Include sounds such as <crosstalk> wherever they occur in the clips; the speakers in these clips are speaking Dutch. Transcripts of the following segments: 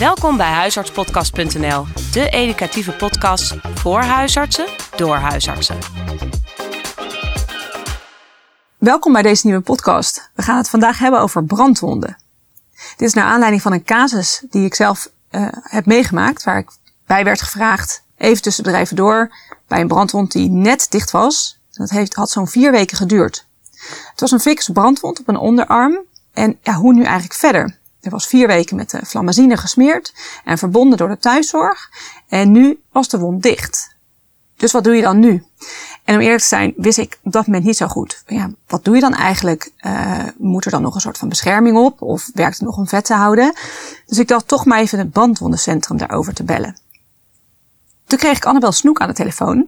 Welkom bij huisartspodcast.nl, de educatieve podcast voor huisartsen door huisartsen. Welkom bij deze nieuwe podcast. We gaan het vandaag hebben over brandwonden. Dit is naar aanleiding van een casus die ik zelf uh, heb meegemaakt, waar ik bij werd gevraagd, even tussen bedrijven door, bij een brandwond die net dicht was. Dat heeft, had zo'n vier weken geduurd. Het was een fikse brandwond op een onderarm. En ja, hoe nu eigenlijk verder? Er was vier weken met de flamazine gesmeerd en verbonden door de thuiszorg. En nu was de wond dicht. Dus wat doe je dan nu? En om eerlijk te zijn, wist ik op dat moment niet zo goed. Ja, wat doe je dan eigenlijk? Uh, moet er dan nog een soort van bescherming op? Of werkt er nog om vet te houden? Dus ik dacht toch maar even het bandwondencentrum daarover te bellen. Toen kreeg ik Annabel Snoek aan de telefoon.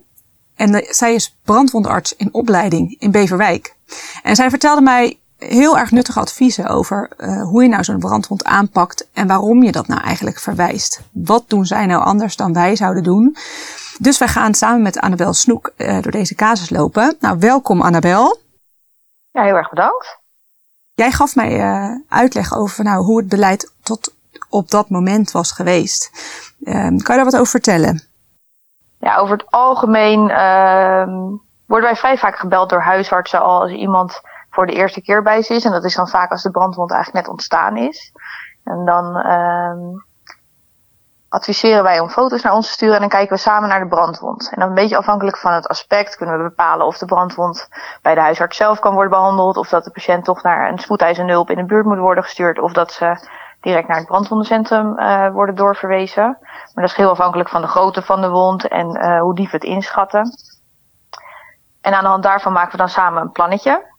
En zij is brandwondarts in opleiding in Beverwijk. En zij vertelde mij heel erg nuttige adviezen over uh, hoe je nou zo'n brandwond aanpakt en waarom je dat nou eigenlijk verwijst. Wat doen zij nou anders dan wij zouden doen? Dus wij gaan samen met Annabel Snoek uh, door deze casus lopen. Nou, welkom Annabel. Ja, heel erg bedankt. Jij gaf mij uh, uitleg over nou, hoe het beleid tot op dat moment was geweest. kan je daar wat over vertellen? Ja, over het algemeen ehm, worden wij vrij vaak gebeld door huisartsen als iemand voor de eerste keer bij ze is. En dat is dan vaak als de brandwond eigenlijk net ontstaan is. En dan um, adviseren wij om foto's naar ons te sturen en dan kijken we samen naar de brandwond. En dan een beetje afhankelijk van het aspect kunnen we bepalen of de brandwond bij de huisarts zelf kan worden behandeld. Of dat de patiënt toch naar een spoedeisende hulp in de buurt moet worden gestuurd. Of dat ze direct naar het brandwondencentrum uh, worden doorverwezen. Maar dat is heel afhankelijk van de grootte van de wond en uh, hoe diep we het inschatten. En aan de hand daarvan maken we dan samen een plannetje.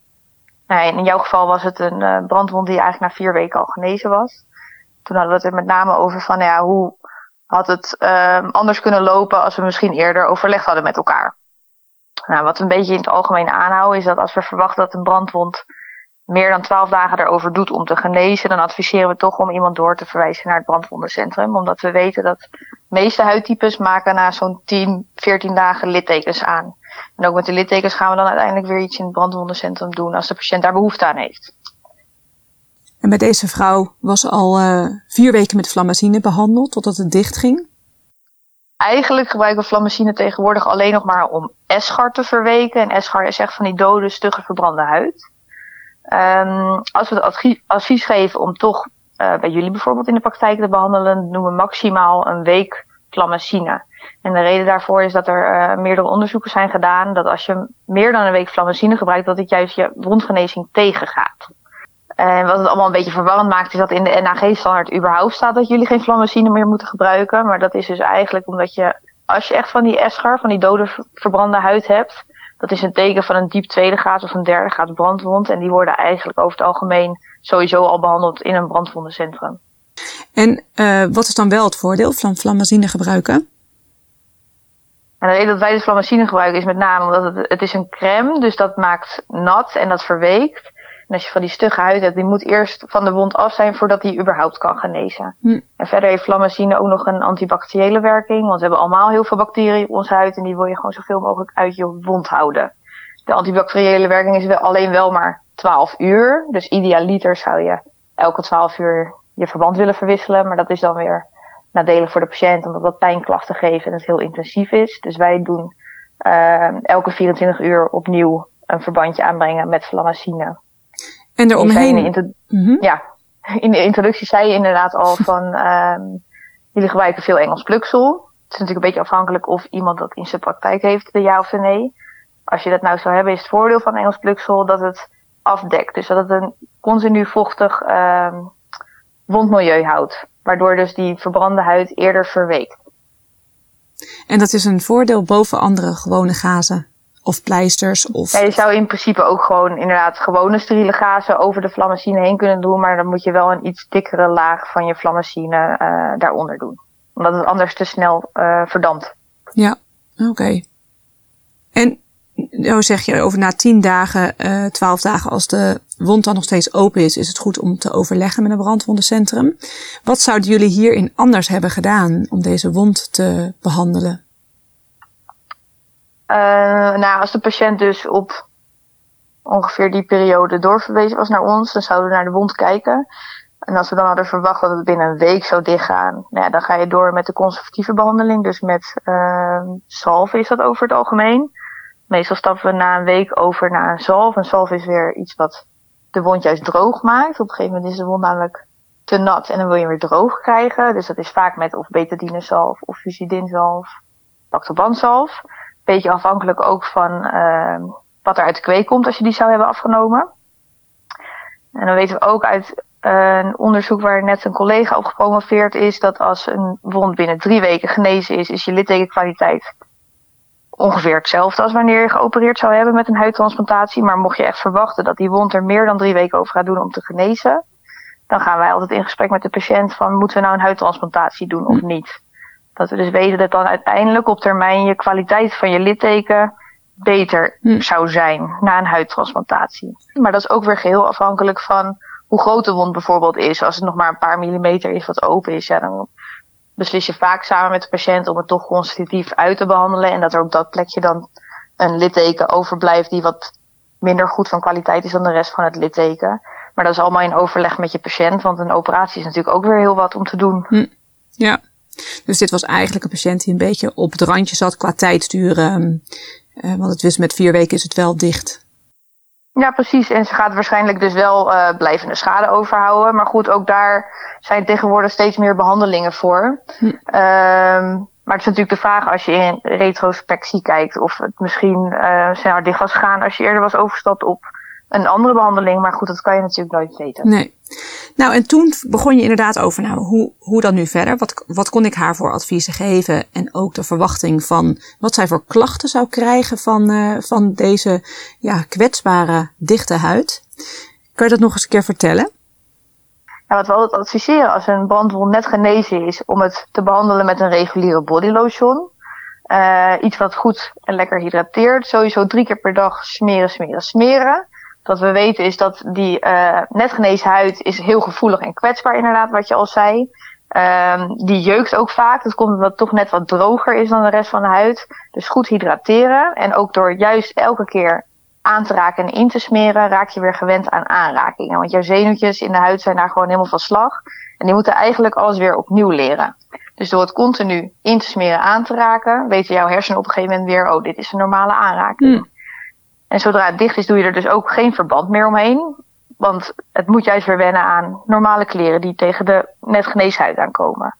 Nou, in jouw geval was het een uh, brandwond die eigenlijk na vier weken al genezen was. Toen hadden we het er met name over van ja, hoe had het uh, anders kunnen lopen als we misschien eerder overlegd hadden met elkaar. Nou, wat we een beetje in het algemeen aanhouden is dat als we verwachten dat een brandwond meer dan 12 dagen erover doet om te genezen, dan adviseren we toch om iemand door te verwijzen naar het brandwondencentrum. Omdat we weten dat de meeste huidtypes maken na zo'n 10, 14 dagen littekens aan. En ook met de littekens gaan we dan uiteindelijk weer iets in het brandwondencentrum doen als de patiënt daar behoefte aan heeft. En bij deze vrouw was al uh, vier weken met flamazine behandeld totdat het dicht ging? Eigenlijk gebruiken we flamazine tegenwoordig alleen nog maar om eschar te verweken. En eschar is echt van die dode, stugge, verbrande huid. Um, als we het advies geven om toch uh, bij jullie bijvoorbeeld in de praktijk te behandelen, noemen we maximaal een week flamacine. En de reden daarvoor is dat er uh, meerdere onderzoeken zijn gedaan dat als je meer dan een week flamacine gebruikt, dat het juist je wondgenezing tegengaat. En wat het allemaal een beetje verwarrend maakt, is dat in de NAG-standaard überhaupt staat dat jullie geen flamacine meer moeten gebruiken. Maar dat is dus eigenlijk omdat je, als je echt van die eschar, van die dode verbrande huid hebt, dat is een teken van een diep tweede graad of een derde graad brandwond. En die worden eigenlijk over het algemeen sowieso al behandeld in een brandwondencentrum. En uh, wat is dan wel het voordeel van flamazine gebruiken? En de reden dat wij de flamazine gebruiken is met name omdat het, het is een crème, dus dat maakt nat en dat verweekt. En als je van die stugge huid hebt, die moet eerst van de wond af zijn voordat die überhaupt kan genezen. Hm. En verder heeft flamazine ook nog een antibacteriële werking, want we hebben allemaal heel veel bacteriën op onze huid en die wil je gewoon zoveel mogelijk uit je wond houden. De antibacteriële werking is wel, alleen wel maar 12 uur, dus idealiter zou je elke 12 uur je verband willen verwisselen, maar dat is dan weer nadelig voor de patiënt omdat dat pijnklachten geeft en het heel intensief is. Dus wij doen uh, elke 24 uur opnieuw een verbandje aanbrengen met flamazine. En eromheen? In mm Ja, in de introductie zei je inderdaad al van, um, <laughs> jullie gebruiken veel Engels pluksel. Het is natuurlijk een beetje afhankelijk of iemand dat in zijn praktijk heeft, de ja of de nee. Als je dat nou zou hebben, is het voordeel van Engels pluksel dat het afdekt. Dus dat het een continu vochtig um, wondmilieu houdt. Waardoor dus die verbrande huid eerder verweekt. En dat is een voordeel boven andere gewone gazen? Of pleisters? Of... Ja, je zou in principe ook gewoon inderdaad gewone steriele gazen over de flamacine heen kunnen doen. Maar dan moet je wel een iets dikkere laag van je flamacine uh, daaronder doen. Omdat het anders te snel uh, verdampt. Ja, oké. Okay. En nou zeg je over na tien dagen, uh, twaalf dagen, als de wond dan nog steeds open is, is het goed om te overleggen met een brandwondencentrum. Wat zouden jullie hierin anders hebben gedaan om deze wond te behandelen? Uh, nou, als de patiënt dus op ongeveer die periode doorverwezen was naar ons, dan zouden we naar de wond kijken. En als we dan hadden verwacht dat het binnen een week zou dichtgaan, nou ja, dan ga je door met de conservatieve behandeling. Dus met uh, zalf is dat over het algemeen. Meestal stappen we na een week over naar een zalf. Een zalf is weer iets wat de wond juist droog maakt. Op een gegeven moment is de wond namelijk te nat en dan wil je weer droog krijgen. Dus dat is vaak met of betadinezalf of fusidinzalf, lactobanzalf. Beetje afhankelijk ook van uh, wat er uit de kweek komt als je die zou hebben afgenomen. En dan weten we ook uit uh, een onderzoek waar net een collega op gepromoveerd is, dat als een wond binnen drie weken genezen is, is je littekenkwaliteit ongeveer hetzelfde als wanneer je geopereerd zou hebben met een huidtransplantatie. Maar mocht je echt verwachten dat die wond er meer dan drie weken over gaat doen om te genezen, dan gaan wij altijd in gesprek met de patiënt van moeten we nou een huidtransplantatie doen of niet. Dat we dus weten dat dan uiteindelijk op termijn je kwaliteit van je litteken beter hm. zou zijn na een huidtransplantatie. Maar dat is ook weer geheel afhankelijk van hoe groot de wond bijvoorbeeld is. Als het nog maar een paar millimeter is wat open is, ja, dan beslis je vaak samen met de patiënt om het toch constitutief uit te behandelen. En dat er op dat plekje dan een litteken overblijft die wat minder goed van kwaliteit is dan de rest van het litteken. Maar dat is allemaal in overleg met je patiënt, want een operatie is natuurlijk ook weer heel wat om te doen. Hm. Ja, dus dit was eigenlijk een patiënt die een beetje op het randje zat qua tijdsturen. Uh, want het wist met vier weken is het wel dicht. Ja, precies. En ze gaat waarschijnlijk dus wel uh, blijvende schade overhouden. Maar goed, ook daar zijn tegenwoordig steeds meer behandelingen voor. Hm. Um, maar het is natuurlijk de vraag als je in retrospectie kijkt of het misschien uh, sneller dicht was gegaan als je eerder was overstapt op een andere behandeling. Maar goed, dat kan je natuurlijk nooit weten. Nee. Nou, en toen begon je inderdaad over, nou, hoe, hoe dan nu verder? Wat, wat kon ik haar voor adviezen geven? En ook de verwachting van wat zij voor klachten zou krijgen van, uh, van deze ja, kwetsbare, dichte huid. Kan je dat nog eens een keer vertellen? Ja, wat we altijd adviseren als een brandwond net genezen is, om het te behandelen met een reguliere bodylotion. Uh, iets wat goed en lekker hydrateert. Sowieso drie keer per dag smeren, smeren, smeren. Wat we weten is dat die uh, net genezen huid is heel gevoelig en kwetsbaar inderdaad, wat je al zei. Um, die jeukt ook vaak. Dat komt omdat het toch net wat droger is dan de rest van de huid. Dus goed hydrateren. En ook door juist elke keer aan te raken en in te smeren, raak je weer gewend aan aanrakingen. Want jouw zenuwtjes in de huid zijn daar gewoon helemaal van slag. En die moeten eigenlijk alles weer opnieuw leren. Dus door het continu in te smeren, aan te raken, weten jouw hersenen op een gegeven moment weer, oh, dit is een normale aanraking. Hmm. En zodra het dicht is, doe je er dus ook geen verband meer omheen. Want het moet juist weer wennen aan normale kleren die tegen de net geneeshuid aankomen.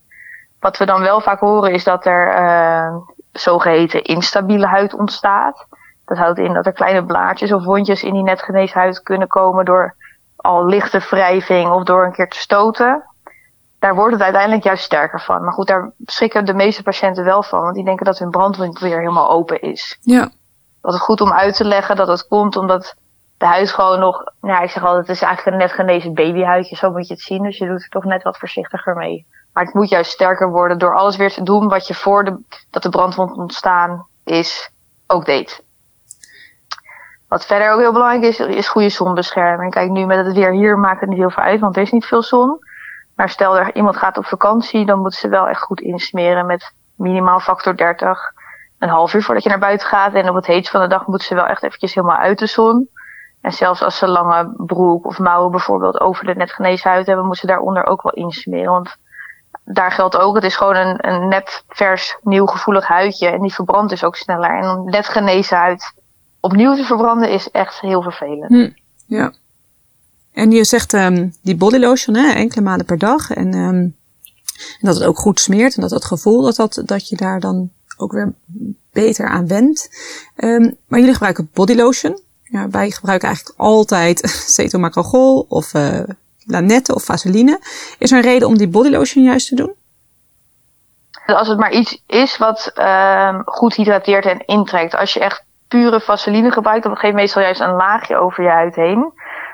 Wat we dan wel vaak horen is dat er uh, zogeheten instabiele huid ontstaat. Dat houdt in dat er kleine blaadjes of wondjes in die net geneeshuid kunnen komen door al lichte wrijving of door een keer te stoten. Daar wordt het uiteindelijk juist sterker van. Maar goed, daar schrikken de meeste patiënten wel van, want die denken dat hun brandwond weer helemaal open is. Ja wat is goed om uit te leggen dat het komt omdat de huid gewoon nog, nou ik zeg altijd, het is eigenlijk net genezen babyhuidje, zo moet je het zien. Dus je doet er toch net wat voorzichtiger mee. Maar het moet juist sterker worden door alles weer te doen wat je voor de, dat de brandwond ontstaan is, ook deed. Wat verder ook heel belangrijk is, is goede zonbescherming. Kijk, nu met het weer hier maakt het niet heel veel uit, want er is niet veel zon. Maar stel er iemand gaat op vakantie, dan moet ze wel echt goed insmeren met minimaal factor 30 een half uur voordat je naar buiten gaat. En op het heetst van de dag moeten ze wel echt eventjes helemaal uit de zon. En zelfs als ze lange broek of mouwen bijvoorbeeld over de net genezen huid hebben, moeten ze daaronder ook wel insmeren. Want daar geldt ook, het is gewoon een, een net vers, nieuw gevoelig huidje. En die verbrandt dus ook sneller. En om net genezen huid opnieuw te verbranden is echt heel vervelend. Hm, ja. En je zegt um, die body lotion, hè, enkele malen per dag. En, um, en dat het ook goed smeert. En dat het gevoel dat, dat, dat je daar dan ook weer beter aan wendt. Um, maar jullie gebruiken body lotion. Ja, wij gebruiken eigenlijk altijd <laughs> cetomacrogol of uh, Lanette of Vaseline. Is er een reden om die body lotion juist te doen? Als het maar iets is wat uh, goed hydrateert en intrekt. Als je echt pure vaseline gebruikt, dan geef je meestal juist een laagje over je huid heen.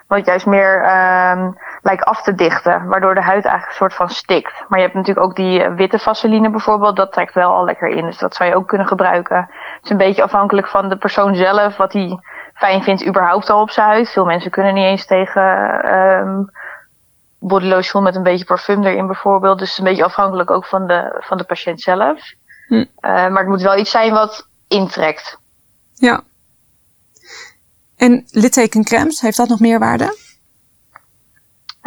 Wat juist meer uh, lijkt af te dichten, waardoor de huid eigenlijk een soort van stikt. Maar je hebt natuurlijk ook die eh, witte vaseline bijvoorbeeld, dat trekt wel al lekker in. Dus dat zou je ook kunnen gebruiken. Het is een beetje afhankelijk van de persoon zelf, wat hij fijn vindt überhaupt al op zijn huid. Veel mensen kunnen niet eens tegen um, body lotion met een beetje parfum erin bijvoorbeeld. Dus het is een beetje afhankelijk ook van de, van de patiënt zelf. Hm. Uh, maar het moet wel iets zijn wat intrekt. Ja. En littekencremes, heeft dat nog meer waarde?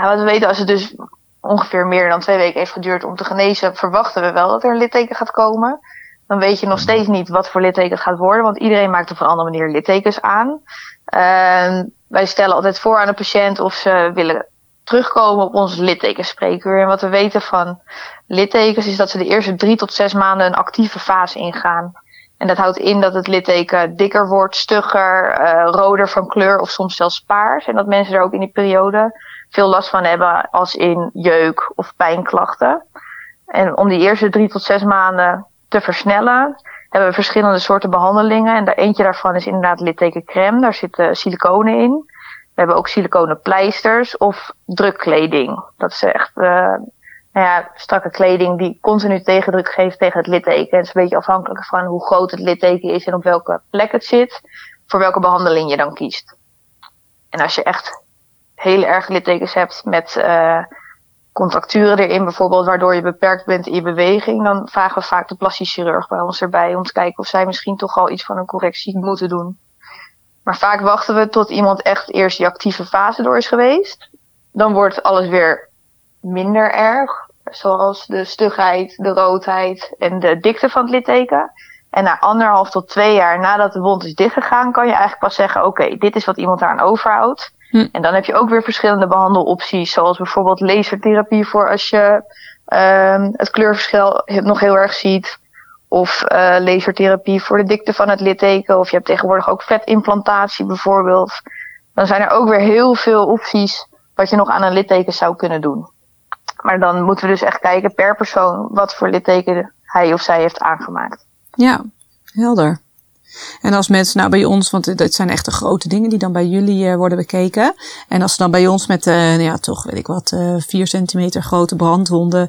Nou, wat we weten, als het dus ongeveer meer dan twee weken heeft geduurd om te genezen, verwachten we wel dat er een litteken gaat komen. Dan weet je nog steeds niet wat voor litteken het gaat worden, want iedereen maakt op een andere manier littekens aan. Uh, wij stellen altijd voor aan de patiënt of ze willen terugkomen op onze littekenspreekuur. En wat we weten van littekens is dat ze de eerste drie tot zes maanden een actieve fase ingaan. En dat houdt in dat het litteken dikker wordt, stugger, uh, roder van kleur of soms zelfs paars. En dat mensen er ook in die periode veel last van hebben als in jeuk of pijnklachten. En om die eerste drie tot zes maanden te versnellen, hebben we verschillende soorten behandelingen. En daar, eentje daarvan is inderdaad littekencrème. Daar zitten siliconen in. We hebben ook siliconen pleisters of drukkleding. Dat is echt uh, nou ja, strakke kleding die continu tegendruk geeft tegen het litteken. En het is een beetje afhankelijk van hoe groot het litteken is en op welke plek het zit. Voor welke behandeling je dan kiest. En als je echt hele erge littekens hebt met uh, contracturen erin bijvoorbeeld, waardoor je beperkt bent in je beweging, dan vragen we vaak de plastisch chirurg bij ons erbij om te kijken of zij misschien toch al iets van een correctie moeten doen. Maar vaak wachten we tot iemand echt eerst die actieve fase door is geweest. Dan wordt alles weer minder erg, zoals de stugheid, de roodheid en de dikte van het litteken. En na anderhalf tot twee jaar nadat de wond is dichtgegaan, kan je eigenlijk pas zeggen: oké, dit is wat iemand daaraan overhoudt. Hm. En dan heb je ook weer verschillende behandelopties, zoals bijvoorbeeld lasertherapie voor als je uh, het kleurverschil nog heel erg ziet. Of uh, lasertherapie voor de dikte van het litteken. Of je hebt tegenwoordig ook vetimplantatie bijvoorbeeld. Dan zijn er ook weer heel veel opties wat je nog aan een litteken zou kunnen doen. Maar dan moeten we dus echt kijken per persoon wat voor litteken hij of zij heeft aangemaakt. Ja, helder. En als mensen nou bij ons, want dit zijn echt de grote dingen die dan bij jullie uh, worden bekeken. En als ze dan bij ons met, uh, ja, toch weet ik wat, uh, vier centimeter grote brandwonden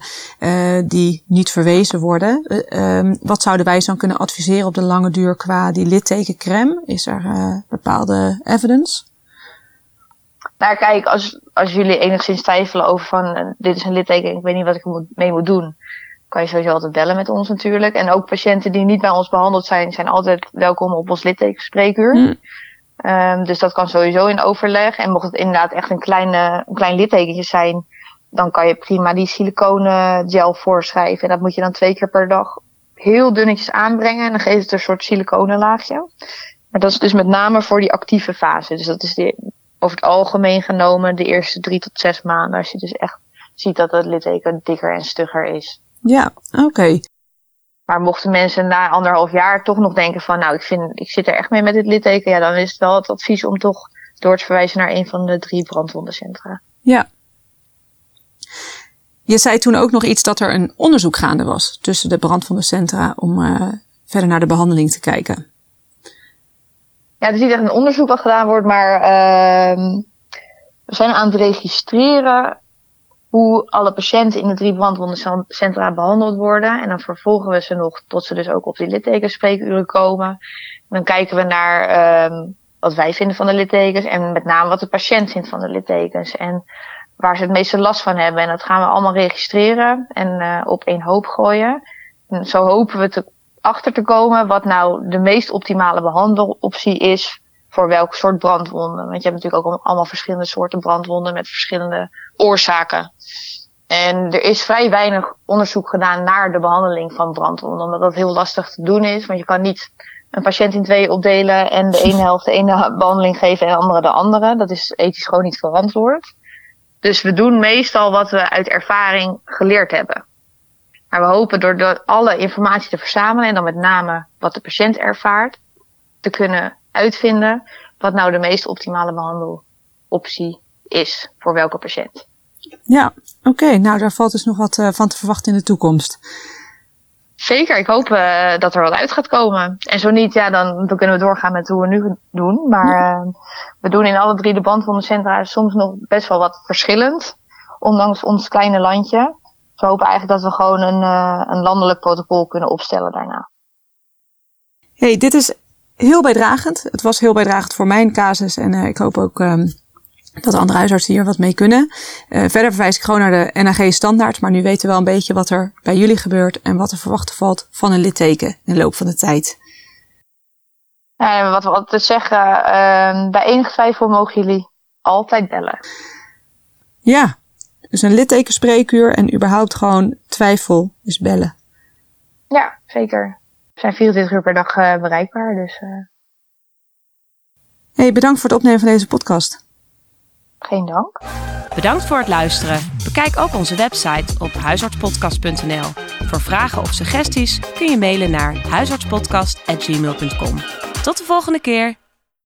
die niet verwezen worden. Um, wat zouden wij dan kunnen adviseren op de lange duur qua die littekencrème? Is er bepaalde evidence? Nou kijk, als, als jullie enigszins twijfelen over van dit is een litteken, ik weet niet wat ik er mee moet doen kan je sowieso altijd bellen met ons natuurlijk. En ook patiënten die niet bij ons behandeld zijn, zijn altijd welkom op ons littekenspreekuur. Mm. Um, dus dat kan sowieso in overleg. En mocht het inderdaad echt een, kleine, een klein littekentje zijn, dan kan je prima die siliconen gel voorschrijven. En dat moet je dan twee keer per dag heel dunnetjes aanbrengen. En dan geeft het een soort siliconenlaagje. Maar dat is dus met name voor die actieve fase. Dus dat is de, over het algemeen genomen de eerste drie tot zes maanden. Als je dus echt ziet dat het litteken dikker en stugger is. Ja, oké. Maar mochten mensen na anderhalf jaar toch nog denken van, nou, ik vind, ik zit er echt mee met dit litteken, ja, dan is het wel het advies om toch door te verwijzen naar een van de drie brandwondencentra. Ja. Je zei toen ook nog iets dat er een onderzoek gaande was tussen de brandwondencentra om uh, verder naar de behandeling te kijken. Ja, het is niet echt een onderzoek wat gedaan wordt, maar uh, we zijn aan het registreren hoe alle patiënten in de drie brandwondencentra behandeld worden. En dan vervolgen we ze nog tot ze dus ook op die littekenspreekuren komen. En dan kijken we naar um, wat wij vinden van de littekens en met name wat de patiënt vindt van de littekens. En waar ze het meeste last van hebben. En dat gaan we allemaal registreren en uh, op één hoop gooien. En zo hopen we te, achter te komen wat nou de meest optimale behandeloptie is voor welk soort brandwonden. Want je hebt natuurlijk ook allemaal verschillende soorten brandwonden met verschillende oorzaken. En er is vrij weinig onderzoek gedaan naar de behandeling van brandwonden, omdat dat heel lastig te doen is. Want je kan niet een patiënt in twee opdelen en de ene helft de ene behandeling geven en de andere de andere. Dat is ethisch gewoon niet verantwoord. Dus we doen meestal wat we uit ervaring geleerd hebben. Maar we hopen door alle informatie te verzamelen en dan met name wat de patiënt ervaart, te kunnen uitvinden wat nou de meest optimale behandeloptie is voor welke patiënt. Ja, oké. Nou, daar valt dus nog wat uh, van te verwachten in de toekomst. Zeker, ik hoop uh, dat er wat uit gaat komen. En zo niet, ja, dan, dan kunnen we doorgaan met hoe we nu doen. Maar uh, we doen in alle drie de brandwondencentra soms nog best wel wat verschillend. Ondanks ons kleine landje. We hopen eigenlijk dat we gewoon een, een landelijk protocol kunnen opstellen daarna. hey, dit is heel bijdragend. Het was heel bijdragend voor mijn casus. En uh, ik hoop ook um, dat andere huisartsen hier wat mee kunnen. Uh, verder verwijs ik gewoon naar de NAG standaard. Maar nu weten we wel een beetje wat er bij jullie gebeurt. En wat er verwachten valt van een litteken in de loop van de tijd. Wat we altijd zeggen. Uh, bij enige twijfel mogen jullie altijd bellen. Ja, Dus een littekenspreekuur en überhaupt gewoon twijfel is bellen. Ja, zeker. We zijn 24 uur per dag uh, bereikbaar. Dus, uh... hey, bedankt voor het opnemen van deze podcast. Geen dank. Bedankt voor het luisteren. Bekijk ook onze website op huisartspodcast.nl. Voor vragen of suggesties kun je mailen naar huisartspodcast.gmail.com. Tot de volgende keer.